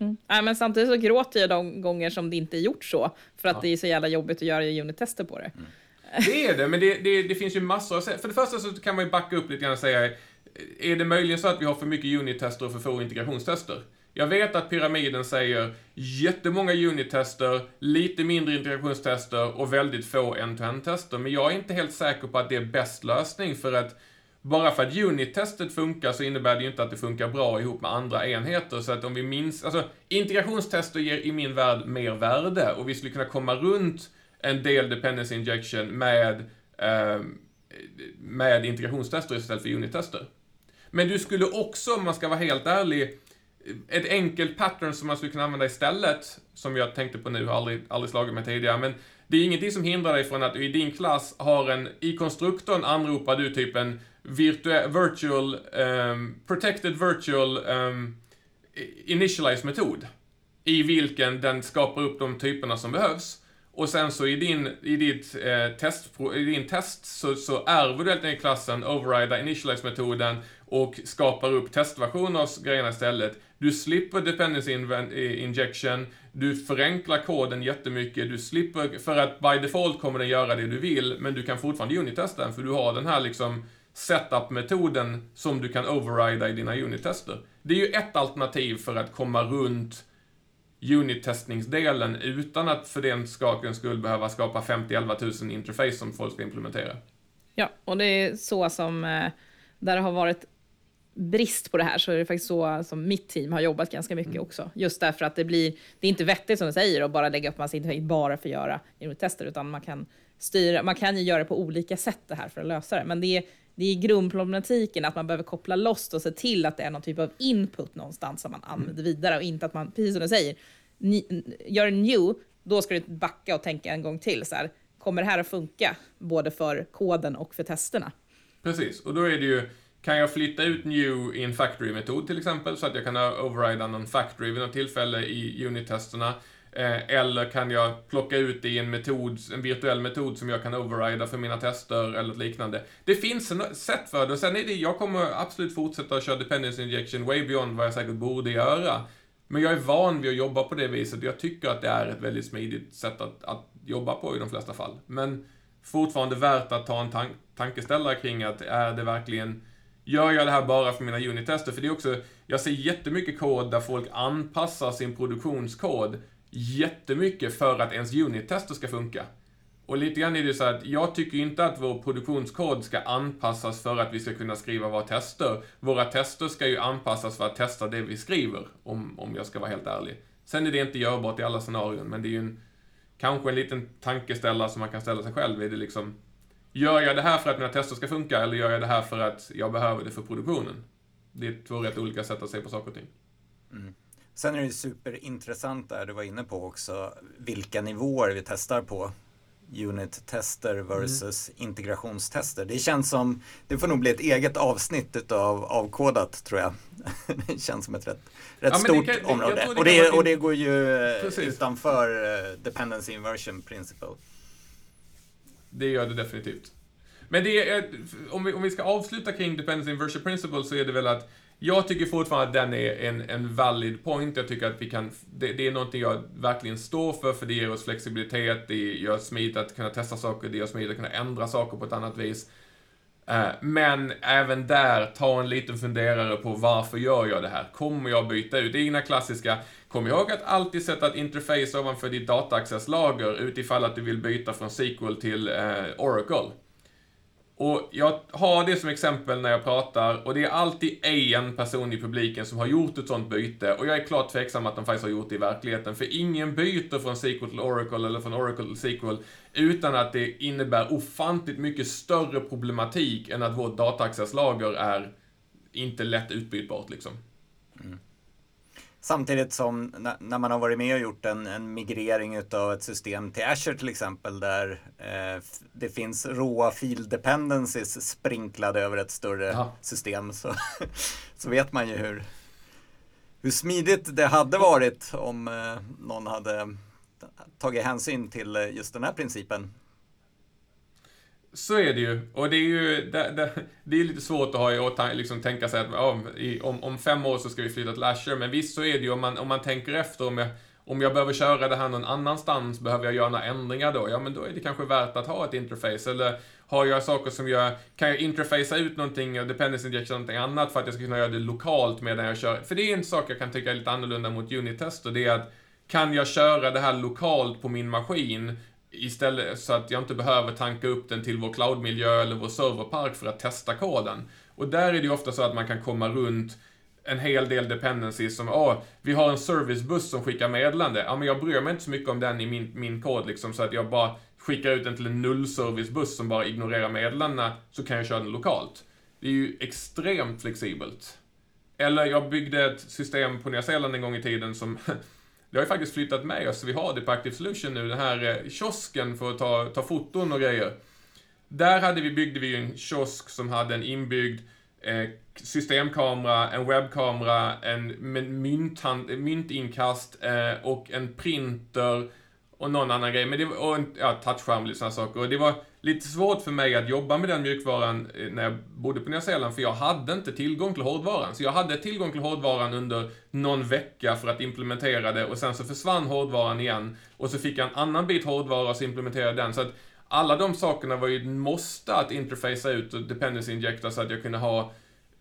Mm. Ja, men samtidigt så gråter jag de gånger som det inte är gjort så, för att ja. det är så jävla jobbigt att göra unit-tester på det. Mm. Det är det, men det, det, det, finns ju massor att säga. För det första så kan man ju backa upp lite grann och säga, är det möjligen så att vi har för mycket unit-tester och för få integrationstester? Jag vet att pyramiden säger jättemånga unit-tester, lite mindre integrationstester och väldigt få end-to-end-tester, men jag är inte helt säker på att det är bäst lösning för att bara för att unit-testet funkar så innebär det ju inte att det funkar bra ihop med andra enheter. Så att om vi minns, alltså integrationstester ger i min värld mer värde och vi skulle kunna komma runt en del dependency injection med, eh, med integrationstester istället för unit-tester. Men du skulle också, om man ska vara helt ärlig, ett enkelt pattern som man skulle kunna använda istället, som jag tänkte på nu, har aldrig, aldrig slagit mig tidigare, men det är ingenting som hindrar dig från att du i din klass har en, i konstruktorn anropar du typ en virtual, um, protected virtual ehm, um, initialize metod. I vilken den skapar upp de typerna som behövs. Och sen så i din, i ditt, eh, test, i din test så, så ärver du helt enkelt klassen, overrida initialize-metoden och skapar upp testversioner av grejerna istället. Du slipper dependency injection, du förenklar koden jättemycket, du slipper, för att by default kommer den göra det du vill, men du kan fortfarande unitesta den, för du har den här liksom setup-metoden som du kan overrida i dina unit-tester. Det är ju ett alternativ för att komma runt unit-testningsdelen utan att för den skakens skull behöva skapa 50-11 000 interface som folk ska implementera. Ja, och det är så som, eh, där det har varit brist på det här så är det faktiskt så som mitt team har jobbat ganska mycket mm. också. Just därför att det blir, det är inte vettigt som du säger att bara lägga upp massa interface bara för att göra unit-tester, utan man kan styra, man kan ju göra det på olika sätt det här för att lösa det. Men det är, det är grundproblematiken att man behöver koppla loss och se till att det är någon typ av input någonstans som man använder mm. vidare och inte att man, precis som du säger, ni, gör en new, då ska du backa och tänka en gång till. Så här, kommer det här att funka både för koden och för testerna? Precis, och då är det ju, kan jag flytta ut new i en factory-metod till exempel, så att jag kan overrida någon factory vid något tillfälle i unit-testerna. Eh, eller kan jag plocka ut det i en metod, en virtuell metod som jag kan overrida för mina tester eller liknande. Det finns ett sätt för det och sen är det, jag kommer absolut fortsätta att köra dependency injection way beyond vad jag säkert borde göra. Men jag är van vid att jobba på det viset. Jag tycker att det är ett väldigt smidigt sätt att, att jobba på i de flesta fall. Men fortfarande värt att ta en tank, tankeställare kring att är det verkligen Gör jag det här bara för mina unit-tester? För det är också, jag ser jättemycket kod där folk anpassar sin produktionskod jättemycket för att ens unit-tester ska funka. Och lite grann är det så att jag tycker inte att vår produktionskod ska anpassas för att vi ska kunna skriva våra tester. Våra tester ska ju anpassas för att testa det vi skriver, om, om jag ska vara helt ärlig. Sen är det inte görbart i alla scenarion, men det är ju en, kanske en liten tankeställare som man kan ställa sig själv. Är det liksom, gör jag det här för att mina tester ska funka, eller gör jag det här för att jag behöver det för produktionen? Det är två rätt olika sätt att se på saker och ting. Mm. Sen är det superintressant där du var inne på också vilka nivåer vi testar på. Unit-tester versus mm. integrationstester. Det känns som, det får nog bli ett eget avsnitt utav avkodat tror jag. det känns som ett rätt, rätt ja, stort kan, område. Det och, det, och det går ju eh, Precis. utanför uh, dependency inversion principle. Det gör det definitivt. Men det är, om vi, om vi ska avsluta kring dependency inversion principle så är det väl att jag tycker fortfarande att den är en, en valid point. Jag tycker att vi kan, det, det, är någonting jag verkligen står för, för det ger oss flexibilitet, det gör smidigt att kunna testa saker, det gör smidigt att kunna ändra saker på ett annat vis. Eh, men även där, ta en liten funderare på varför gör jag det här? Kommer jag byta ut? Det är dina klassiska, kom ihåg att alltid sätta ett interface ovanför ditt dataaccesslager utifall att du vill byta från SQL till eh, Oracle. Och jag har det som exempel när jag pratar och det är alltid en person i publiken som har gjort ett sånt byte och jag är klart tveksam att de faktiskt har gjort det i verkligheten för ingen byter från SQL till Oracle eller från Oracle till SQL utan att det innebär ofantligt mycket större problematik än att vårt dataaccesslager är inte lätt utbytbart liksom. Samtidigt som när man har varit med och gjort en, en migrering utav ett system till Azure till exempel där eh, det finns råa fil dependencies sprinklade över ett större ja. system så, så vet man ju hur, hur smidigt det hade varit om eh, någon hade tagit hänsyn till eh, just den här principen. Så är det ju. Och det är ju det, det, det är lite svårt att ha i åtanke, liksom tänka sig att ja, om, om fem år så ska vi flytta till Azure. Men visst så är det ju om man, om man tänker efter om jag, om jag behöver köra det här någon annanstans, behöver jag göra några ändringar då? Ja, men då är det kanske värt att ha ett interface. Eller har jag saker som jag, kan jag interfacea ut någonting och dependency injection någonting annat för att jag ska kunna göra det lokalt medan jag kör? För det är en sak jag kan tycka är lite annorlunda mot unit-tester, det är att kan jag köra det här lokalt på min maskin Istället så att jag inte behöver tanka upp den till vår cloudmiljö eller vår serverpark för att testa koden. Och där är det ju ofta så att man kan komma runt en hel del dependencies som, åh, oh, vi har en servicebuss som skickar meddelande. Ja, men jag bryr mig inte så mycket om den i min, min kod liksom, så att jag bara skickar ut den till en nullservicebuss som bara ignorerar meddelandena, så kan jag köra den lokalt. Det är ju extremt flexibelt. Eller jag byggde ett system på Nya Zeeland en gång i tiden som Det har ju faktiskt flyttat med oss, vi har det på Active Solution nu, den här eh, kiosken för att ta, ta foton och grejer. Där hade vi, byggde vi en kiosk som hade en inbyggd eh, systemkamera, en webbkamera, en mynthand, eh, myntinkast eh, och en printer och någon annan grej. Men det var, och en ja, touchskärm och sådana saker. Och det var lite svårt för mig att jobba med den mjukvaran eh, när jag bodde på Nya Zeeland, för jag hade inte tillgång till hårdvaran. Så jag hade tillgång till hårdvaran under någon vecka för att implementera det och sen så försvann hårdvaran igen. Och så fick jag en annan bit hårdvara och så implementerade jag den. Så att alla de sakerna var ju ett måste att interfacea ut och dependency injecta så att jag kunde ha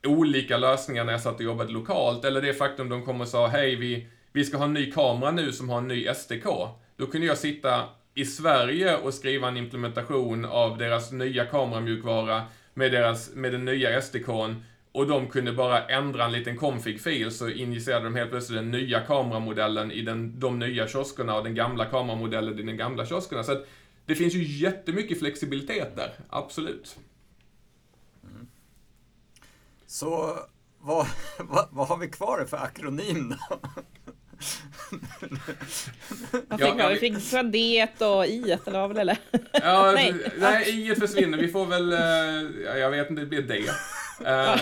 olika lösningar när jag satt och jobbade lokalt. Eller det faktum de kom och sa, hej vi, vi ska ha en ny kamera nu som har en ny SDK. Då kunde jag sitta i Sverige och skriva en implementation av deras nya kameramjukvara med, deras, med den nya SDKn och de kunde bara ändra en liten config-fil så injicerade de helt plötsligt den nya kameramodellen i den, de nya kioskerna och den gamla kameramodellen i den gamla kioskerna. Så att det finns ju jättemycket flexibilitet där, absolut. Mm. Så vad, vad, vad har vi kvar för akronym då? Vad fick man? Vi fick D och I eller vad väl Ja, nej. nej, I försvinner. Vi får väl, uh, jag vet inte, det blir D. Uh,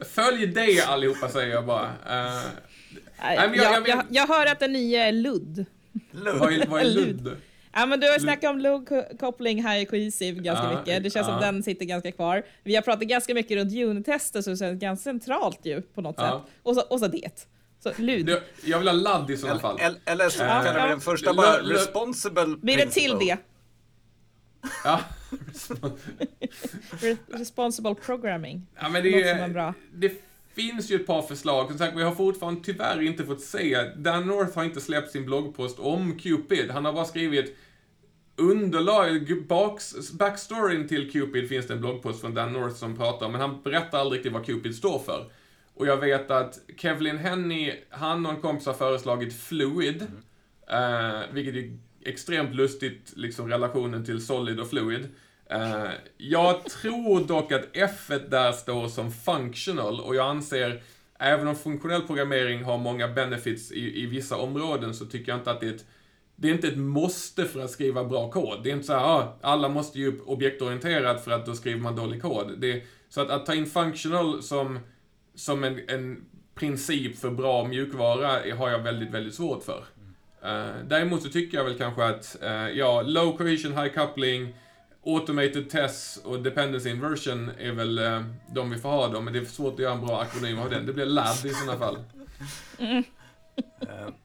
följ D allihopa säger jag bara. Uh, nej, jag, jag, jag, jag, hör att den nya är Ludd. Ludd. Vad är, vad är Ludd? Ja, men du har snackat om log-koppling här i Cohesive ganska ja, mycket. Det känns ja. som den sitter ganska kvar. Vi har pratat ganska mycket runt unit-tester så det känns ganska centralt ju på något ja. sätt. Och så, och så det. Så lud. Jag vill ha ladd i sådana fall. Eller, så kan det vara den första bara responsible Blir det till det? Ja. responsible programming. Ja, men det, är, bra. det finns ju ett par förslag. Som sagt, vi har fortfarande tyvärr inte fått se. Dan North har inte släppt sin bloggpost om Cupid. Han har bara skrivit underlag, backstoryn till Cupid finns det en bloggpost från Dan North som pratar om, men han berättar aldrig riktigt vad Cupid står för. Och jag vet att Kevlin Henny, han och en kompis har föreslagit Fluid, mm. eh, vilket är extremt lustigt, liksom relationen till Solid och Fluid. Eh, jag tror dock att F där står som functional och jag anser, även om funktionell programmering har många benefits i, i vissa områden, så tycker jag inte att det är ett det är inte ett måste för att skriva bra kod. Det är inte så här, ah, alla måste ju objektorienterat för att då skriver man dålig kod. Det, så att, att ta in functional som som en, en princip för bra mjukvara har jag väldigt, väldigt svårt för. Uh, däremot så tycker jag väl kanske att, uh, ja, low cohesion, high coupling, automated tests och dependency inversion är väl uh, de vi får ha då, men det är svårt att göra en bra akronym av den. Det blir LAD i sådana fall. Mm.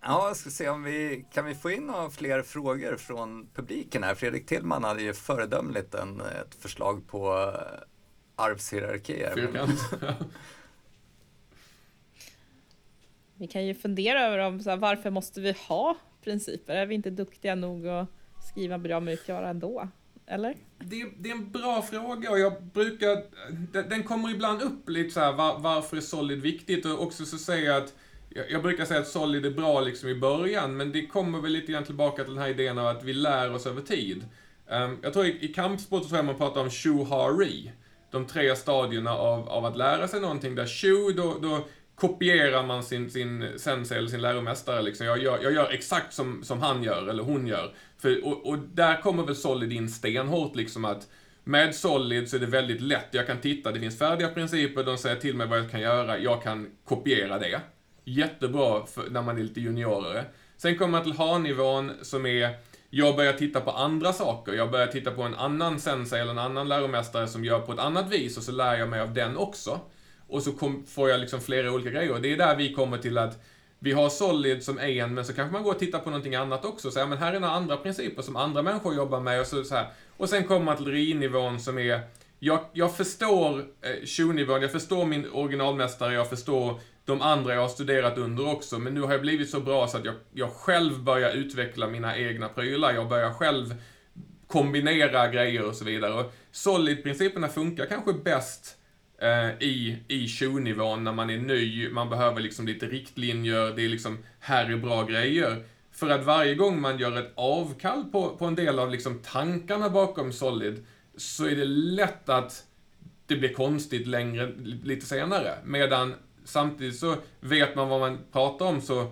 ja, jag ska se om vi kan vi få in några fler frågor från publiken här. Fredrik Tillman hade ju föredömligt en, ett förslag på arvshierarkier. Fyrkant. Vi kan ju fundera över om, så här, varför måste vi ha principer? Är vi inte duktiga nog att skriva bra mjukvara ändå? eller? Det, det, är en bra fråga och jag brukar... Den, den kommer ibland upp lite så här, var, varför är Solid viktigt? Och också så säger jag att jag, jag brukar säga att Solid är bra liksom i början, men det kommer väl lite grann tillbaka till den här idén av att vi lär oss över tid. Um, jag tror i, i kampsport så tror jag man pratar om shu-ha-ri. De tre stadierna av, av att lära sig någonting. Där shu, då, då kopierar man sin, sin sensei eller sin läromästare. Liksom. Jag, gör, jag gör exakt som, som han gör, eller hon gör. För, och, och där kommer väl Solid in stenhårt, liksom att med Solid så är det väldigt lätt. Jag kan titta, det finns färdiga principer, de säger till mig vad jag kan göra, jag kan kopiera det. Jättebra för, när man är lite juniorare. Sen kommer man till ha-nivån som är jag börjar titta på andra saker. Jag börjar titta på en annan sensei eller en annan läromästare som gör på ett annat vis och så lär jag mig av den också. Och så kom, får jag liksom flera olika grejer. Det är där vi kommer till att vi har Solid som en, men så kanske man går och tittar på någonting annat också. Så ja, men här är några andra principer som andra människor jobbar med och så, så här. Och sen kommer man till RI-nivån som är jag, jag förstår eh, nivån jag förstår min originalmästare, jag förstår de andra jag har studerat under också, men nu har jag blivit så bra så att jag, jag själv börjar utveckla mina egna prylar. Jag börjar själv kombinera grejer och så vidare. Och Solid-principerna funkar kanske bäst eh, Eh, i, i nivån när man är ny, man behöver liksom lite riktlinjer, det är liksom, här är bra grejer. För att varje gång man gör ett avkall på, på en del av liksom tankarna bakom Solid, så är det lätt att det blir konstigt längre, lite senare. Medan samtidigt så vet man vad man pratar om så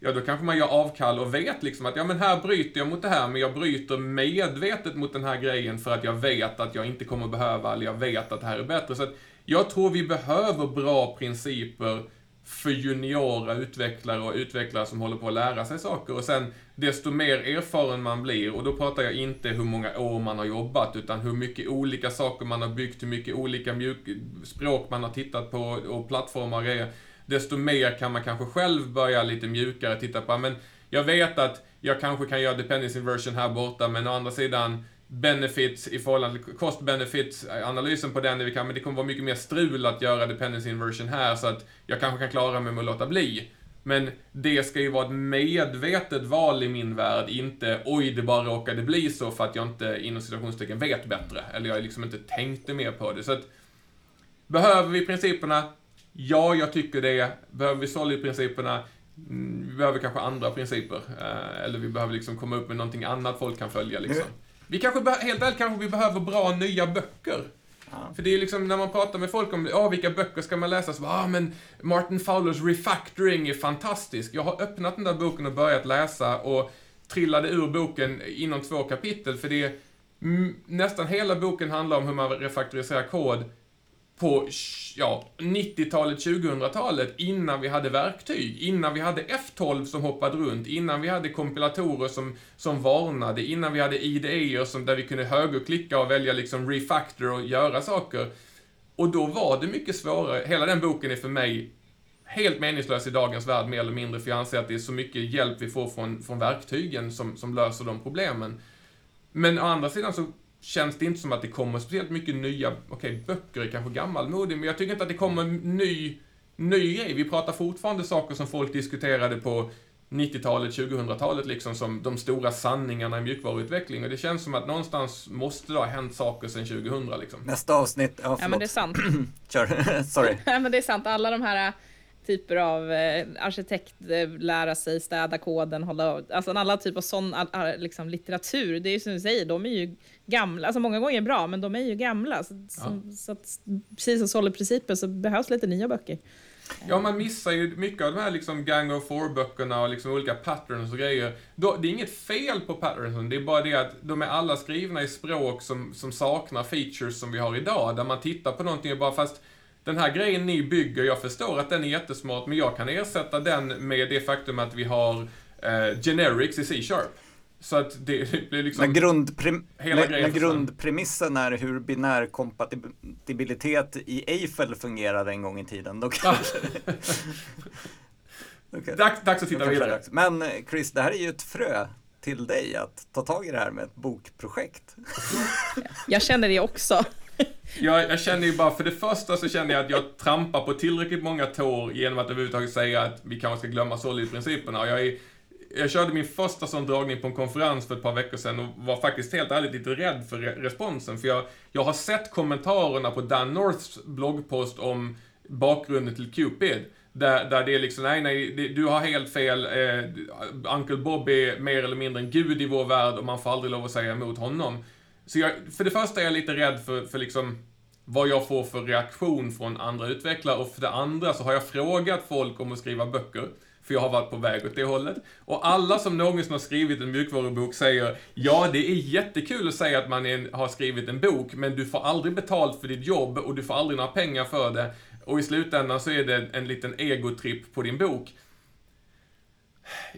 Ja, då kanske man gör avkall och vet liksom att ja, men här bryter jag mot det här, men jag bryter medvetet mot den här grejen för att jag vet att jag inte kommer behöva, eller jag vet att det här är bättre. Så att jag tror vi behöver bra principer för juniora utvecklare och utvecklare som håller på att lära sig saker. Och sen, desto mer erfaren man blir, och då pratar jag inte hur många år man har jobbat, utan hur mycket olika saker man har byggt, hur mycket olika mjuk språk man har tittat på och plattformar är. Desto mer kan man kanske själv börja lite mjukare titta på, men jag vet att jag kanske kan göra dependency inversion här borta, men å andra sidan, benefits i förhållande till cost benefits analysen på den är vi kan, men det kommer vara mycket mer strul att göra dependency inversion här så att jag kanske kan klara mig med att låta bli. Men det ska ju vara ett medvetet val i min värld, inte oj, det bara råkade bli så för att jag inte inom situationstecken vet bättre. Eller jag liksom inte tänkte mer på det. Så att, behöver vi principerna? Ja, jag tycker det. Behöver vi solid-principerna? Mm, vi behöver kanske andra principer. Eh, eller vi behöver liksom komma upp med någonting annat folk kan följa liksom. Vi kanske, helt ärligt kanske vi behöver bra nya böcker. Ja. För det är liksom när man pratar med folk om ja, vilka böcker ska man läsa, så ja ah, men Martin Fowlers Refactoring är fantastisk. Jag har öppnat den där boken och börjat läsa och trillade ur boken inom två kapitel, för det är nästan hela boken handlar om hur man refaktoriserar kod på ja, 90-talet, 2000-talet, innan vi hade verktyg, innan vi hade F12 som hoppade runt, innan vi hade kompilatorer som, som varnade, innan vi hade IDE som, där vi kunde högerklicka och välja liksom refactor och göra saker. Och då var det mycket svårare. Hela den boken är för mig helt meningslös i dagens värld, mer eller mindre, för jag anser att det är så mycket hjälp vi får från, från verktygen som, som löser de problemen. Men å andra sidan så känns det inte som att det kommer speciellt mycket nya, okej, okay, böcker är kanske gammalmodig, men jag tycker inte att det kommer ny, ny grej. Vi pratar fortfarande saker som folk diskuterade på 90-talet, 2000-talet liksom som de stora sanningarna i mjukvaruutveckling och det känns som att någonstars måste det ha hänt saker sedan 2000 liksom. Nästa avsnitt, ja, ja men det är sant. Kör, sorry. ja men det är sant, alla de här typer av eh, arkitekt, eh, lära sig städa koden, hålla, alltså alla typer av sån liksom, litteratur, det är ju som du säger, de är ju gamla, alltså många gånger bra, men de är ju gamla. Så, ja. så att, precis som solid-principer så behövs lite nya böcker. Ja, man missar ju mycket av de här liksom Gang of Four-böckerna och liksom olika patterns och grejer. Det är inget fel på patternsen, det är bara det att de är alla skrivna i språk som, som saknar features som vi har idag, där man tittar på någonting och bara fast den här grejen ni bygger, jag förstår att den är jättesmart, men jag kan ersätta den med det faktum att vi har eh, generics i C-sharp. Så att det blir liksom... Men, grundprim hela men grundpremissen är hur binärkompatibilitet i Eiffel fungerade en gång i tiden. Då kanske... okay. dags, dags att titta vidare. Men Chris, det här är ju ett frö till dig att ta tag i det här med ett bokprojekt. Jag känner det också. Jag, jag känner ju bara, för det första så känner jag att jag trampar på tillräckligt många tår genom att överhuvudtaget säga att vi kanske ska glömma solidprinciperna. Jag är jag körde min första sån dragning på en konferens för ett par veckor sedan och var faktiskt helt ärligt lite rädd för re responsen. För jag, jag har sett kommentarerna på Dan Norths bloggpost om bakgrunden till Cupid. Där, där det är liksom, nej, nej, du har helt fel. Eh, Uncle Bob är mer eller mindre en gud i vår värld och man får aldrig lov att säga emot honom. Så jag, för det första är jag lite rädd för, för liksom vad jag får för reaktion från andra utvecklare och för det andra så har jag frågat folk om att skriva böcker. För jag har varit på väg åt det hållet. Och alla som någonsin har skrivit en mjukvarubok säger Ja, det är jättekul att säga att man är, har skrivit en bok, men du får aldrig betalt för ditt jobb och du får aldrig några pengar för det. Och i slutändan så är det en liten egotripp på din bok.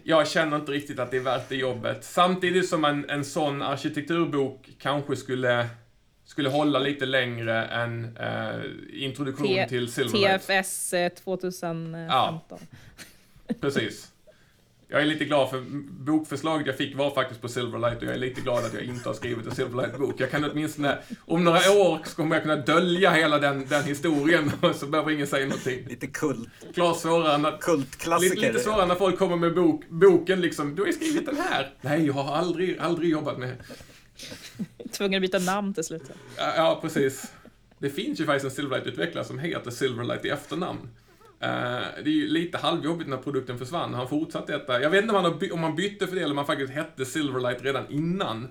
Jag känner inte riktigt att det är värt det jobbet. Samtidigt som en, en sån arkitekturbok kanske skulle skulle hålla lite längre än eh, introduktion T till Silverlight. TFS 2015. Ja. Precis. Jag är lite glad för bokförslaget jag fick var faktiskt på Silverlight och jag är lite glad att jag inte har skrivit en Silverlight-bok. Jag kan åtminstone, om några år så kommer jag kunna dölja hela den, den historien och så behöver ingen säga någonting. Lite kult, Klart svårare när, kultklassiker. lite, lite svårare när folk kommer med bok, boken liksom, du har ju skrivit den här. Nej, jag har aldrig, aldrig jobbat med Tvungen att byta namn till slut. Ja, ja, precis. Det finns ju faktiskt en Silverlight-utvecklare som heter Silverlight i efternamn. Uh, det är ju lite halvjobbigt när produkten försvann. Han fortsatte detta. Jag vet inte om han, om han bytte för det eller om han faktiskt hette Silverlight redan innan. Uh,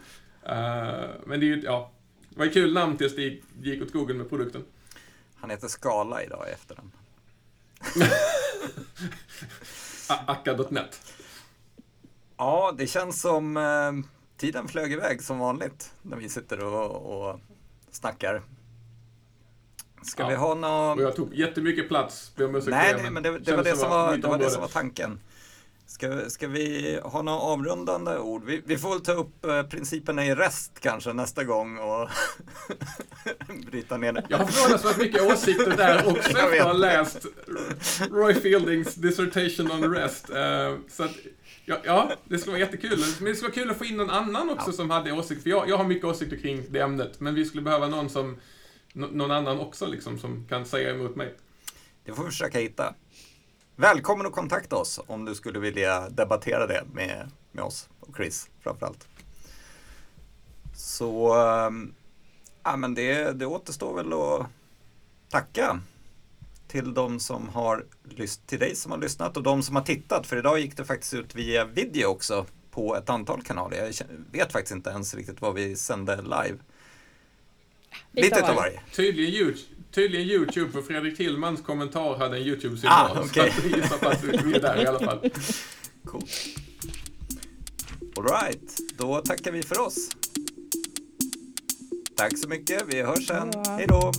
men det är ju, ja. Det var ett kul namn tills det gick åt skogen med produkten. Han heter Skala idag i efternamn. Akka.net. Ja, det känns som eh, tiden flög iväg som vanligt när vi sitter och, och snackar. Ska Ja. vi ha Och något? jag tog jättemycket plats. Nej, nej, men det, det, var det, som var, det var det som var tanken. Ska, ska vi ha några avrundande ord? Vi, vi får väl ta upp eh, principerna i rest kanske nästa gång och bryta ner det. Jag har förvånansvärt mycket åsikter där också Jag efter att ha läst Roy Fieldings dissertation on rest. Eh, så att, ja, ja, det skulle vara jättekul. Men det skulle vara kul att få in någon annan också som hade åsikter. För jag, jag har mycket åsikter kring det ämnet, men vi skulle behöva någon som någon annan också liksom, som kan säga emot mig. Det får vi försöka hitta. Välkommen att kontakta oss om du skulle vilja debattera det med, med oss och Chris framförallt. Så ehm, ja, men det, det återstår väl att tacka till de som har lyssnat, till dig som har lyssnat och de som har tittat. För idag gick det faktiskt ut via video också på ett antal kanaler. Jag vet faktiskt inte ens riktigt vad vi sände live. Lite av varje. Tydligen, YouTube, tydligen YouTube, för Fredrik Tillmans kommentar hade en YouTube-signal. Ah, okej. Så att vi gissar på att vi är där i alla fall. Cool. All right, då tackar vi för oss. Tack så mycket. Vi hörs sen. Hej då!